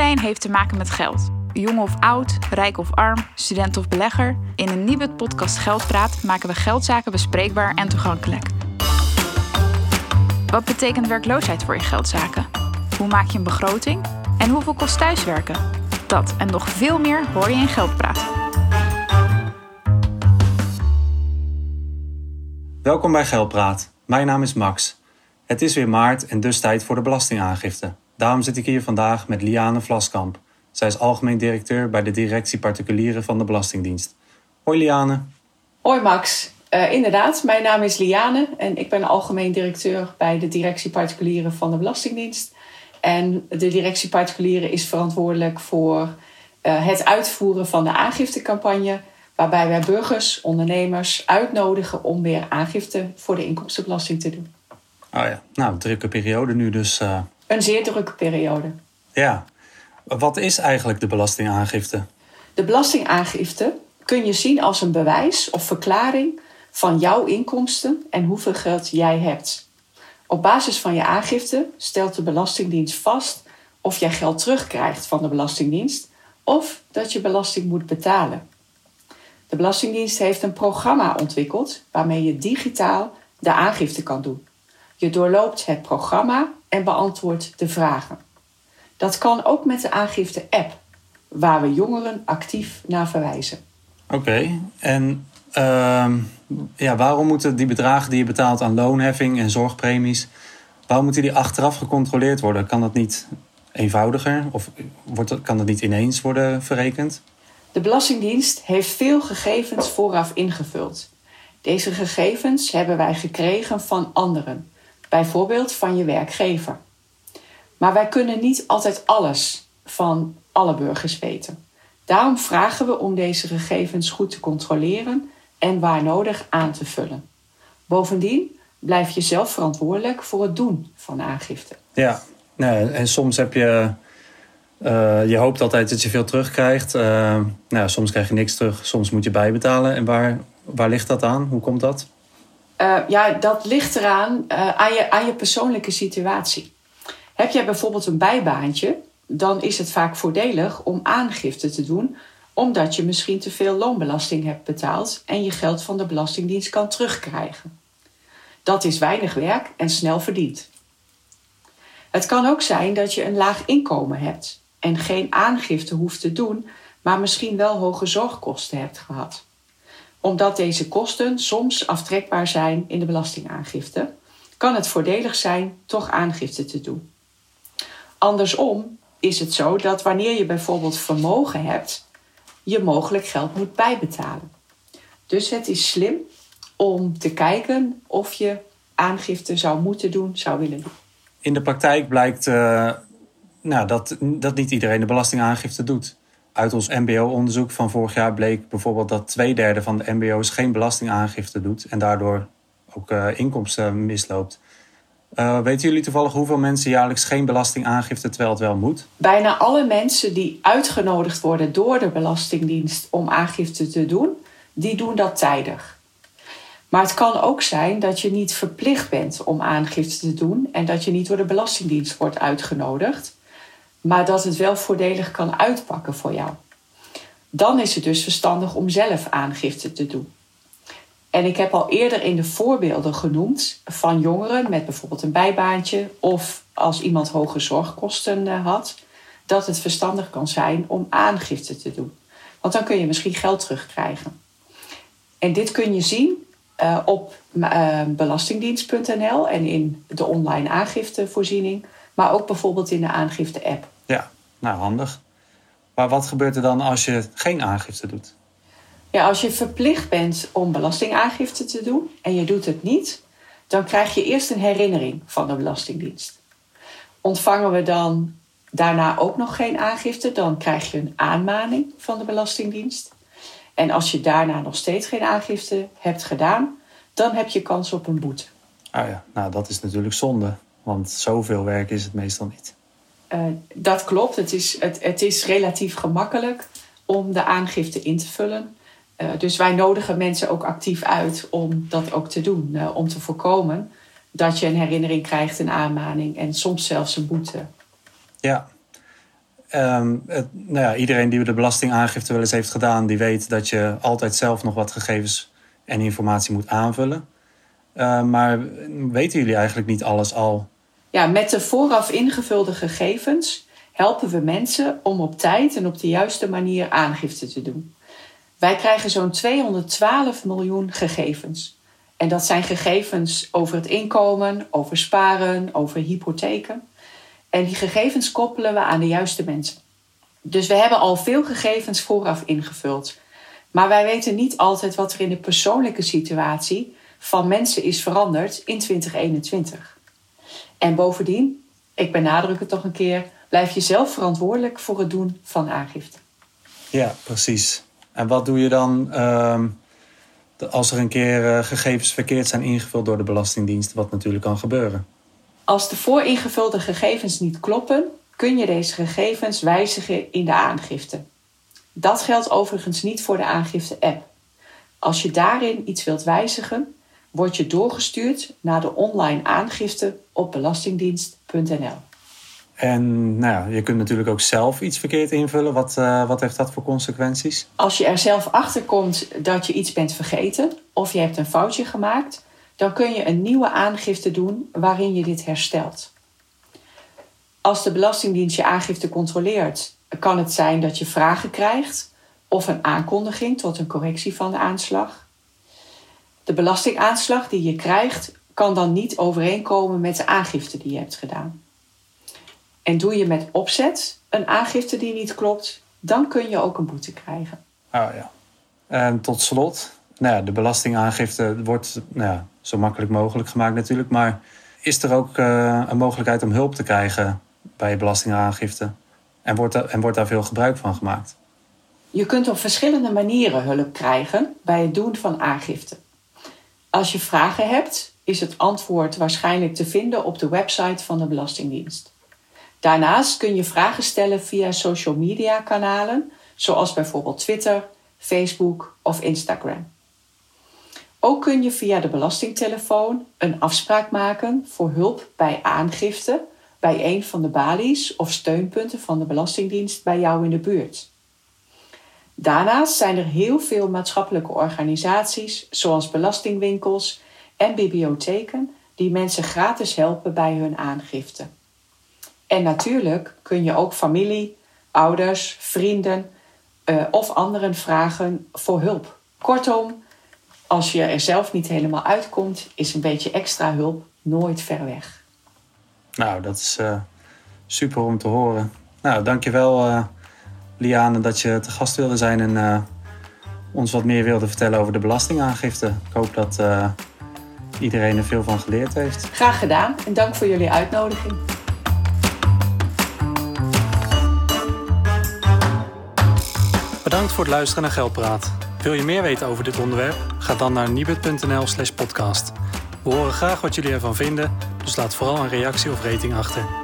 Iedereen heeft te maken met geld. Jong of oud, rijk of arm, student of belegger. In een nieuwe podcast Geldpraat maken we geldzaken bespreekbaar en toegankelijk. Wat betekent werkloosheid voor je geldzaken? Hoe maak je een begroting? En hoeveel kost thuiswerken? Dat en nog veel meer hoor je in Geldpraat. Welkom bij Geldpraat. Mijn naam is Max. Het is weer maart en dus tijd voor de belastingaangifte. Daarom zit ik hier vandaag met Liane Vlaskamp. Zij is algemeen directeur bij de directie particulieren van de Belastingdienst. Hoi Liane. Hoi Max. Uh, inderdaad, mijn naam is Liane en ik ben algemeen directeur bij de directie particulieren van de Belastingdienst. En de directie particulieren is verantwoordelijk voor uh, het uitvoeren van de aangiftecampagne, waarbij wij burgers, ondernemers uitnodigen om weer aangifte voor de inkomstenbelasting te doen. Oh ja, nou, drukke periode nu dus. Uh... Een zeer drukke periode. Ja. Wat is eigenlijk de belastingaangifte? De belastingaangifte kun je zien als een bewijs of verklaring van jouw inkomsten en hoeveel geld jij hebt. Op basis van je aangifte stelt de Belastingdienst vast of jij geld terugkrijgt van de Belastingdienst of dat je belasting moet betalen. De Belastingdienst heeft een programma ontwikkeld waarmee je digitaal de aangifte kan doen. Je doorloopt het programma en beantwoordt de vragen. Dat kan ook met de aangifte-app, waar we jongeren actief naar verwijzen. Oké, en uh, ja, waarom moeten die bedragen die je betaalt aan loonheffing en zorgpremies, waarom moeten die achteraf gecontroleerd worden? Kan dat niet eenvoudiger of wordt, kan dat niet ineens worden verrekend? De Belastingdienst heeft veel gegevens vooraf ingevuld. Deze gegevens hebben wij gekregen van anderen, bijvoorbeeld van je werkgever. Maar wij kunnen niet altijd alles van alle burgers weten. Daarom vragen we om deze gegevens goed te controleren en waar nodig aan te vullen. Bovendien blijf je zelf verantwoordelijk voor het doen van aangifte. Ja, en soms heb je. Uh, je hoopt altijd dat je veel terugkrijgt. Uh, nou, soms krijg je niks terug, soms moet je bijbetalen. En waar, waar ligt dat aan? Hoe komt dat? Uh, ja, dat ligt eraan aan, je, aan je persoonlijke situatie. Heb jij bijvoorbeeld een bijbaantje, dan is het vaak voordelig om aangifte te doen, omdat je misschien te veel loonbelasting hebt betaald en je geld van de Belastingdienst kan terugkrijgen. Dat is weinig werk en snel verdiend. Het kan ook zijn dat je een laag inkomen hebt en geen aangifte hoeft te doen, maar misschien wel hoge zorgkosten hebt gehad. Omdat deze kosten soms aftrekbaar zijn in de belastingaangifte, kan het voordelig zijn toch aangifte te doen. Andersom is het zo dat wanneer je bijvoorbeeld vermogen hebt, je mogelijk geld moet bijbetalen. Dus het is slim om te kijken of je aangifte zou moeten doen, zou willen doen. In de praktijk blijkt uh, nou, dat, dat niet iedereen de belastingaangifte doet. Uit ons MBO-onderzoek van vorig jaar bleek bijvoorbeeld dat twee derde van de MBO's geen belastingaangifte doet en daardoor ook uh, inkomsten misloopt. Uh, weten jullie toevallig hoeveel mensen jaarlijks geen belastingaangifte terwijl het wel moet? Bijna alle mensen die uitgenodigd worden door de Belastingdienst om aangifte te doen, die doen dat tijdig. Maar het kan ook zijn dat je niet verplicht bent om aangifte te doen en dat je niet door de Belastingdienst wordt uitgenodigd, maar dat het wel voordelig kan uitpakken voor jou. Dan is het dus verstandig om zelf aangifte te doen. En ik heb al eerder in de voorbeelden genoemd van jongeren met bijvoorbeeld een bijbaantje of als iemand hoge zorgkosten eh, had, dat het verstandig kan zijn om aangifte te doen. Want dan kun je misschien geld terugkrijgen. En dit kun je zien uh, op uh, belastingdienst.nl en in de online aangiftevoorziening, maar ook bijvoorbeeld in de aangifte-app. Ja, nou handig. Maar wat gebeurt er dan als je geen aangifte doet? Ja, als je verplicht bent om belastingaangifte te doen en je doet het niet, dan krijg je eerst een herinnering van de Belastingdienst. Ontvangen we dan daarna ook nog geen aangifte, dan krijg je een aanmaning van de Belastingdienst. En als je daarna nog steeds geen aangifte hebt gedaan, dan heb je kans op een boete. Ah ja, nou dat is natuurlijk zonde, want zoveel werk is het meestal niet. Uh, dat klopt, het is, het, het is relatief gemakkelijk om de aangifte in te vullen. Uh, dus wij nodigen mensen ook actief uit om dat ook te doen. Uh, om te voorkomen dat je een herinnering krijgt, een aanmaning en soms zelfs een boete. Ja. Ehm, het, nou ja, iedereen die de belastingaangifte wel eens heeft gedaan, die weet dat je altijd zelf nog wat gegevens en informatie moet aanvullen. Maar weten jullie eigenlijk niet alles al? Ja, met de vooraf ingevulde gegevens helpen we mensen om op tijd en op de juiste manier aangifte te doen. Wij krijgen zo'n 212 miljoen gegevens. En dat zijn gegevens over het inkomen, over sparen, over hypotheken. En die gegevens koppelen we aan de juiste mensen. Dus we hebben al veel gegevens vooraf ingevuld. Maar wij weten niet altijd wat er in de persoonlijke situatie van mensen is veranderd in 2021. En bovendien, ik benadruk het toch een keer, blijf je zelf verantwoordelijk voor het doen van aangifte. Ja, precies. En wat doe je dan ehm, als er een keer eh, gegevens verkeerd zijn ingevuld door de Belastingdienst, wat natuurlijk kan gebeuren? Als de vooringevulde gegevens niet kloppen, kun je deze gegevens wijzigen in de aangifte. Dat geldt overigens niet voor de aangifte-app. Als je daarin iets wilt wijzigen, word je doorgestuurd naar de online aangifte op belastingdienst.nl. En nou ja, je kunt natuurlijk ook zelf iets verkeerd invullen. Wat, uh, wat heeft dat voor consequenties? Als je er zelf achter komt dat je iets bent vergeten of je hebt een foutje gemaakt, dan kun je een nieuwe aangifte doen waarin je dit herstelt. Als de Belastingdienst je aangifte controleert, kan het zijn dat je vragen krijgt of een aankondiging tot een correctie van de aanslag. De belastingaanslag die je krijgt kan dan niet overeenkomen met de aangifte die je hebt gedaan. En doe je met opzet een aangifte die niet klopt, dan kun je ook een boete krijgen. Oh ja. En tot slot, nou ja, de belastingaangifte wordt nou ja, zo makkelijk mogelijk gemaakt natuurlijk. Maar is er ook uh, een mogelijkheid om hulp te krijgen bij belastingaangifte? En wordt, en wordt daar veel gebruik van gemaakt? Je kunt op verschillende manieren hulp krijgen bij het doen van aangifte. Als je vragen hebt, is het antwoord waarschijnlijk te vinden op de website van de Belastingdienst. Daarnaast kun je vragen stellen via social media kanalen, zoals bijvoorbeeld Twitter, Facebook of Instagram. Ook kun je via de belastingtelefoon een afspraak maken voor hulp bij aangifte bij een van de balies of steunpunten van de Belastingdienst bij jou in de buurt. Daarnaast zijn er heel veel maatschappelijke organisaties, zoals belastingwinkels en bibliotheken, die mensen gratis helpen bij hun aangifte. En natuurlijk kun je ook familie, ouders, vrienden uh, of anderen vragen voor hulp. Kortom, als je er zelf niet helemaal uitkomt, is een beetje extra hulp nooit ver weg. Nou, dat is uh, super om te horen. Nou, dankjewel uh, Liane dat je te gast wilde zijn en uh, ons wat meer wilde vertellen over de belastingaangifte. Ik hoop dat iedereen er veel van geleerd heeft. Graag gedaan en dank voor jullie uitnodiging. Bedankt voor het luisteren naar Geldpraat. Wil je meer weten over dit onderwerp? Ga dan naar nibud.nl slash podcast. We horen graag wat jullie ervan vinden, dus laat vooral een reactie of rating achter.